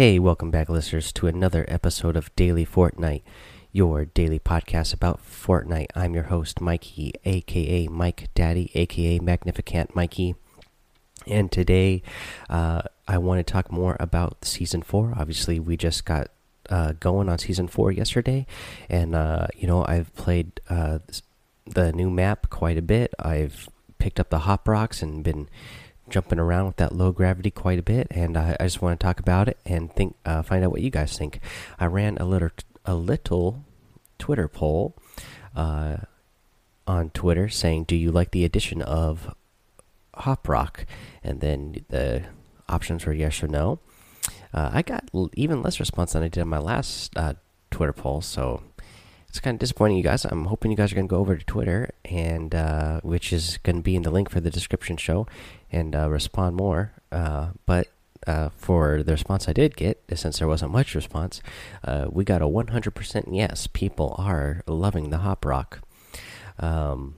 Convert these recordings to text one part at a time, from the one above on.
Hey, welcome back, listeners, to another episode of Daily Fortnite, your daily podcast about Fortnite. I'm your host, Mikey, aka Mike Daddy, aka Magnificent Mikey. And today, uh, I want to talk more about season four. Obviously, we just got uh, going on season four yesterday, and uh, you know, I've played uh, the new map quite a bit. I've picked up the hop rocks and been jumping around with that low gravity quite a bit, and I, I just want to talk about it and think, uh, find out what you guys think. I ran a little, a little Twitter poll uh, on Twitter saying, "Do you like the addition of Hop Rock?" And then the options were yes or no. Uh, I got even less response than I did on my last uh, Twitter poll, so it's kind of disappointing, you guys. I'm hoping you guys are going to go over to Twitter, and uh, which is going to be in the link for the description show, and uh, respond more. Uh, but uh, for the response I did get, since there wasn't much response, uh, we got a 100% yes. People are loving the Hop Rock. Um,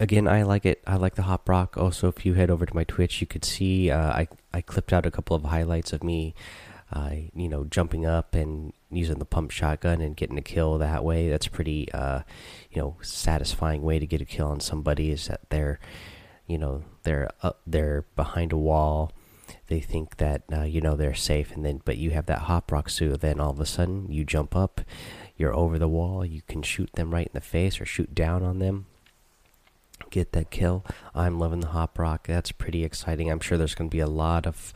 again, I like it. I like the Hop Rock. Also, if you head over to my Twitch, you could see uh, I I clipped out a couple of highlights of me uh, you know, jumping up and using the pump shotgun and getting a kill that way. That's pretty, uh, you know, satisfying way to get a kill on somebody. Is that they're, you know, they're up, they're behind a wall. They think that uh, you know they're safe, and then but you have that hop rock suit. Then all of a sudden you jump up, you're over the wall. You can shoot them right in the face or shoot down on them. Get that kill. I'm loving the hop rock. That's pretty exciting. I'm sure there's going to be a lot of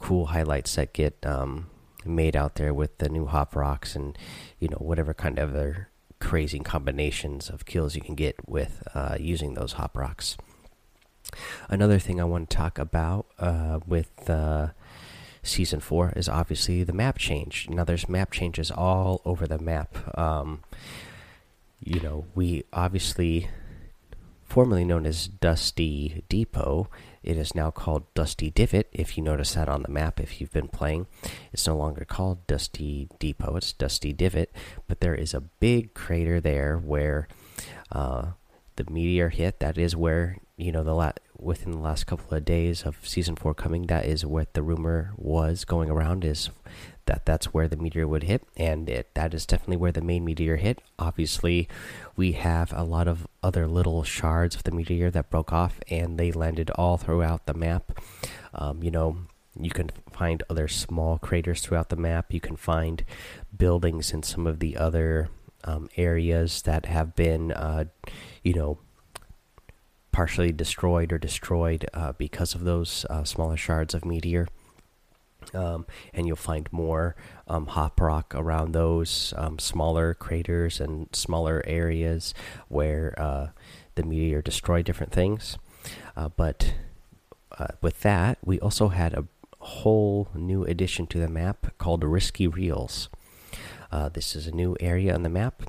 cool highlights that get um, made out there with the new hop rocks and you know whatever kind of other crazy combinations of kills you can get with uh, using those hop rocks. Another thing I want to talk about uh, with uh, season four is obviously the map change. Now there's map changes all over the map. Um, you know, we obviously formerly known as Dusty Depot it is now called Dusty Divot. If you notice that on the map, if you've been playing, it's no longer called Dusty Depot. It's Dusty Divot. But there is a big crater there where uh, the meteor hit. That is where you know the within the last couple of days of season four coming. That is what the rumor was going around. Is that that's where the meteor would hit, and it, that is definitely where the main meteor hit. Obviously, we have a lot of other little shards of the meteor that broke off, and they landed all throughout the map. Um, you know, you can find other small craters throughout the map. You can find buildings in some of the other um, areas that have been, uh, you know, partially destroyed or destroyed uh, because of those uh, smaller shards of meteor. Um, and you'll find more um, hop rock around those um, smaller craters and smaller areas where uh, the meteor destroyed different things. Uh, but uh, with that, we also had a whole new addition to the map called Risky Reels. Uh, this is a new area on the map.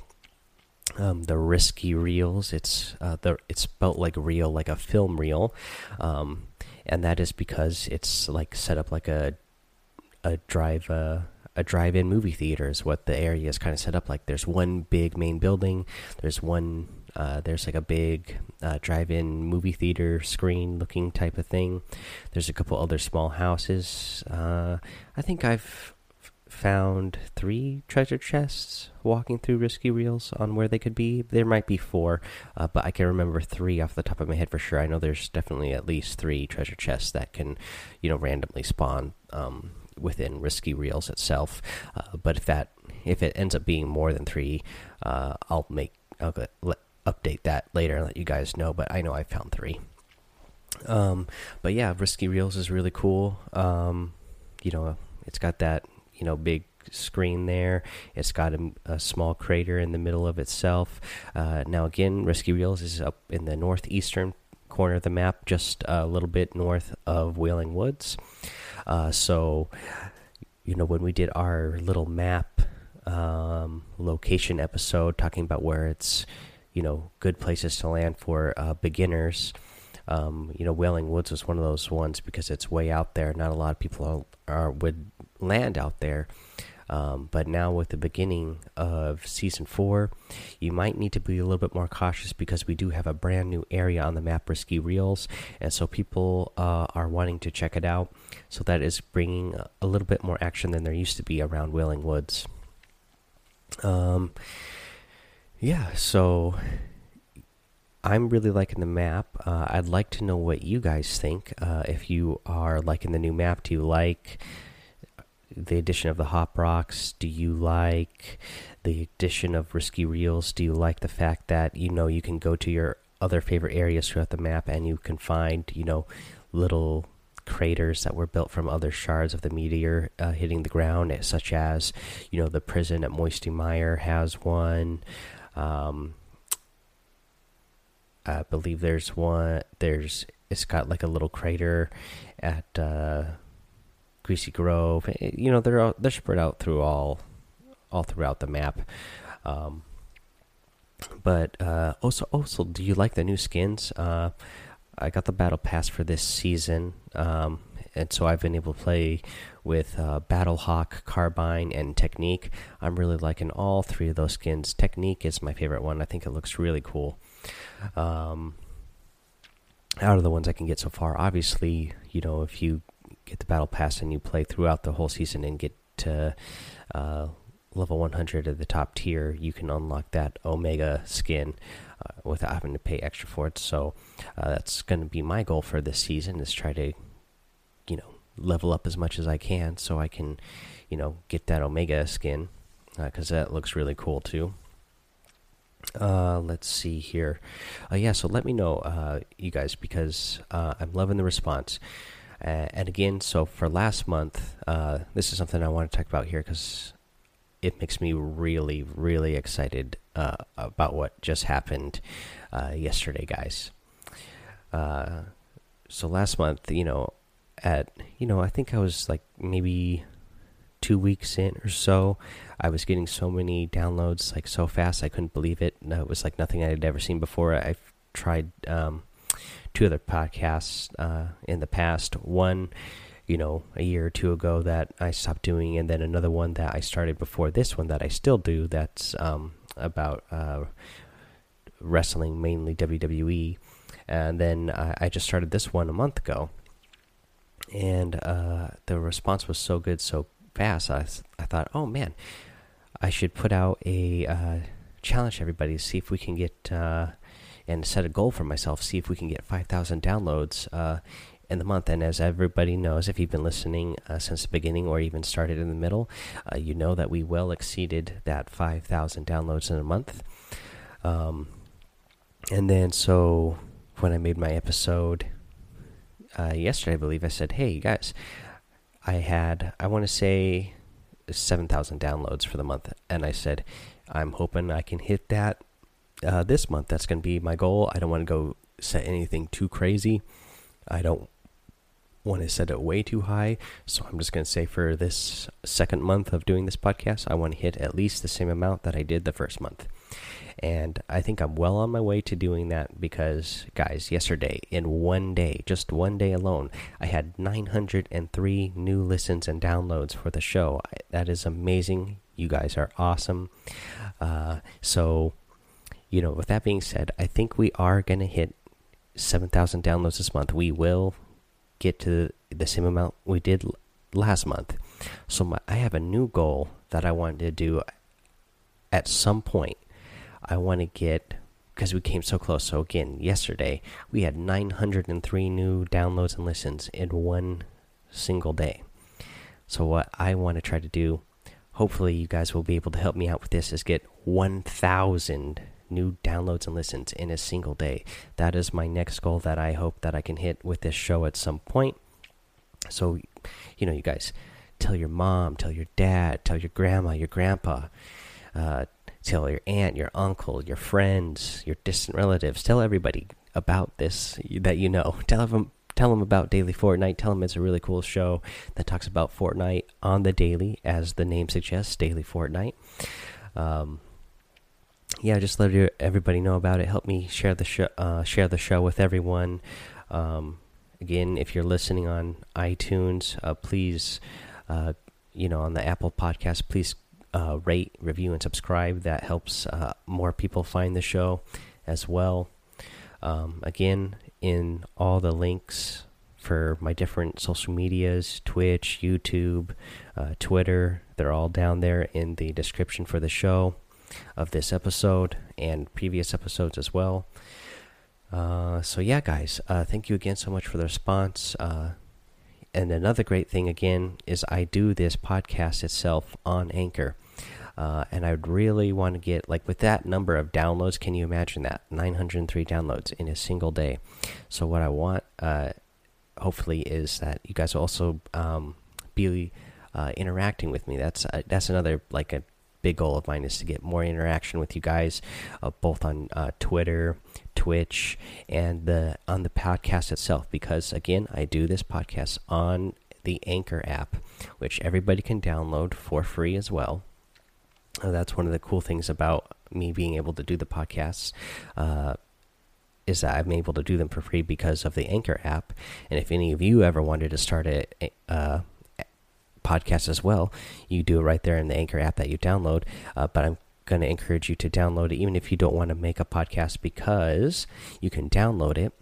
Um, the risky reels. It's uh, the it's spelled like reel, like a film reel, um, and that is because it's like set up like a a drive uh, a drive-in movie theater is what the area is kind of set up like. There's one big main building. There's one. Uh, there's like a big uh, drive-in movie theater screen looking type of thing. There's a couple other small houses. Uh, I think I've found three treasure chests walking through risky reels on where they could be. There might be four, uh, but I can remember three off the top of my head for sure. I know there's definitely at least three treasure chests that can, you know, randomly spawn um, within Risky Reels itself. Uh, but if that if it ends up being more than three, uh, I'll make I'll let, update that later and let you guys know. But I know I found three. Um, but yeah, Risky Reels is really cool. Um, you know, it's got that you know big screen there. It's got a, a, small crater in the middle of itself. Uh, now, again, Risky Reels is up in the northeastern corner of the map, just a little bit north of Wailing Woods. Uh, so, you know, when we did our little map um, location episode talking about where it's, you know, good places to land for uh, beginners. Um, you know, Wailing Woods was one of those ones because it's way out there. Not a lot of people are, are would land out there. Um, but now, with the beginning of season four, you might need to be a little bit more cautious because we do have a brand new area on the map, Risky Reels, and so people uh, are wanting to check it out. So that is bringing a little bit more action than there used to be around Wailing Woods. Um, yeah, so I'm really liking the map. Uh, I'd like to know what you guys think. Uh, if you are liking the new map, do you like the addition of the hop rocks? Do you like the addition of risky reels? Do you like the fact that you know you can go to your other favorite areas throughout the map and you can find you know little craters that were built from other shards of the meteor uh, hitting the ground, such as you know the prison at Moisty Mire has one. Um, I believe there's one. There's it's got like a little crater at uh, Greasy Grove. Eh, you know they're all, they're spread out through all all throughout the map. Um, but uh, also also, do you like the new skins? Uh, I got the battle pass for this season, um, and so I've been able to play with uh, Battlehawk, Carbide, and Teknique. I'm really liking all three of those skins. Teknique is my favorite one. I think it looks really cool. Um, out of the ones I can get so far, obviously, you know, if you get the battle pass and you play throughout the whole season and get to uh, level 100 of the top tier, you can unlock that Omega skin uh, without having to pay extra for it. So uh, that's going to be my goal for this season is try to, you know, level up as much as I can so I can, you know, get that Omega skin because uh, that looks really cool too. Uh, let's see here. Uh, yeah, so let me know, uh, you guys, because uh, I'm loving the response. Uh, and again, so for last month, uh, this is something I want to talk about here because it makes me really, really excited uh, about what just happened uh, yesterday, guys. Uh, so last month, you know, at you know, I think I was like maybe two weeks in or so. I was getting so many downloads like so fast, I couldn't believe it. It was like nothing I had ever seen before. I've tried um, two other podcasts uh, in the past. One you know a year or two ago that I stopped doing, and then another one that I started before this one that I still do. That's um, about uh, wrestling, mainly WWE, and then I, I, just started this one a month ago, and uh, the response was so good, so fast. I I thought, oh man, I should put out a uh, challenge everybody to see if we can get uh, and set a goal for myself, see if we can get 5,000 downloads uh, in the month. And as everybody knows, if you've been listening uh, since the beginning or even started in the middle, uh, you know that we well exceeded that 5,000 downloads in a month. Um, and then, so when I made my episode uh, yesterday, I believe I said, "Hey guys, I had I want to say 7,000 downloads for the month," and I said, "I'm hoping I can hit that uh, this month. That's going to be my goal. I don't want to go set anything too crazy. I don't want to set it way too high. So I'm just going to say for this second month of doing this podcast, I want to hit at least the same amount that I did the first month. And I think I'm well on my way to doing that because, guys, yesterday, in one day, just one day alone, I had 903 new listens and downloads for the show. That is amazing. You guys are awesome. Uh, so, you know, with that being said, I think we are going to hit 7,000 downloads this month. We will get to the same amount we did last month. So my, I have a new goal that I wanted to do at some point. I want to get because we came so close. So again, yesterday we had 903 new downloads and listens in one single day. So what I want to try to do, hopefully you guys will be able to help me out with this, is get 1,000 new downloads and listens in a single day. That is my next goal that I hope that I can hit with this show at some point. So, you know, you guys tell your mom, tell your dad, tell your grandma, your grandpa, uh, tell your aunt, your uncle, your friends, your distant relatives, tell everybody about this that you know. Tell them tell them about Daily Fortnite. Tell them it's a really cool show that talks about Fortnite on the daily, as the name suggests, Daily Fortnite. Um, yeah, just let everybody know about it. Help me share the show, uh, share the show with everyone. Um, again, if you're listening on iTunes, uh, please uh, you know, on the Apple podcast, please uh, rate, review, and subscribe. That helps uh, more people find the show as well. Um, again, in all the links for my different social medias Twitch, YouTube, uh, Twitter, they're all down there in the description for the show of this episode and previous episodes as well. Uh, so, yeah, guys, uh, thank you again so much for the response. Uh, and another great thing, again, is I do this podcast itself on Anchor. Uh, and I'd really want to get like with that number of downloads. Can you imagine that 903 downloads in a single day? So what I want, uh, hopefully, is that you guys also um, be uh, interacting with me. That's that's another like a big goal of mine is to get more interaction with you guys, uh, both on uh, Twitter, Twitch, and the on the podcast itself. Because again, I do this podcast on the Anchor app, which everybody can download for free as well. Uh, that's one of the cool things about me being able to do the podcasts. Uh, is that I'm able to do them for free because of the Anchor app. And if any of you ever wanted to start a, a podcast as well, you do it right there in the Anchor app that you download. Uh, but I'm going to encourage you to download it even if you don't want to make a podcast because you can download it.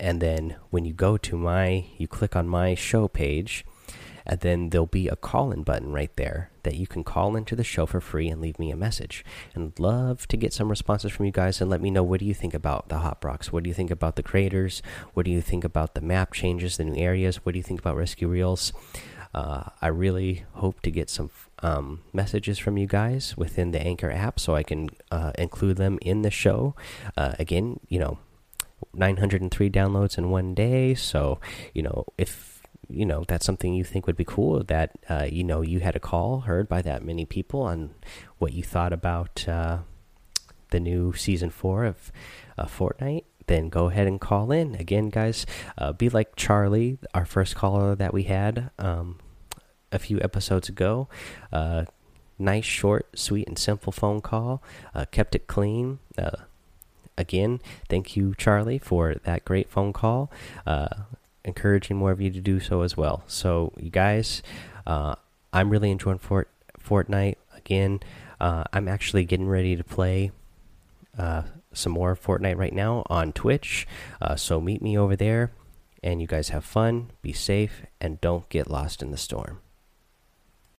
And then when you go to my, you click on my show page and then there'll be a call in button right there that you can call into the show for free and leave me a message. And love to get some responses from you guys and let me know what do you think about the Hop rocks? What do you think about the creators? What do you think about the map changes, the new areas? What do you think about Risky Reels? Uh, I really hope to get some um, messages from you guys within the Anchor app so I can uh, include them in the show. Uh, again, you know, 903 downloads in one day. So, you know, if you know that's something you think would be cool that uh, you know you had a call heard by that many people on what you thought about uh, the new season four of uh, Fortnite, then go ahead and call in again, guys. Uh, be like Charlie, our first caller that we had um, a few episodes ago. Uh, nice, short, sweet, and simple phone call. Uh, kept it clean again, thank you, Charlie, for that great phone call. Uh, encouraging more of you to do so as well. So, you guys, uh, I'm really enjoying Fort Fortnite again. Uh, I'm actually getting ready to play uh, some more Fortnite right now on Twitch. Uh, so meet me over there, and you guys have fun, be safe, and don't get lost in the storm.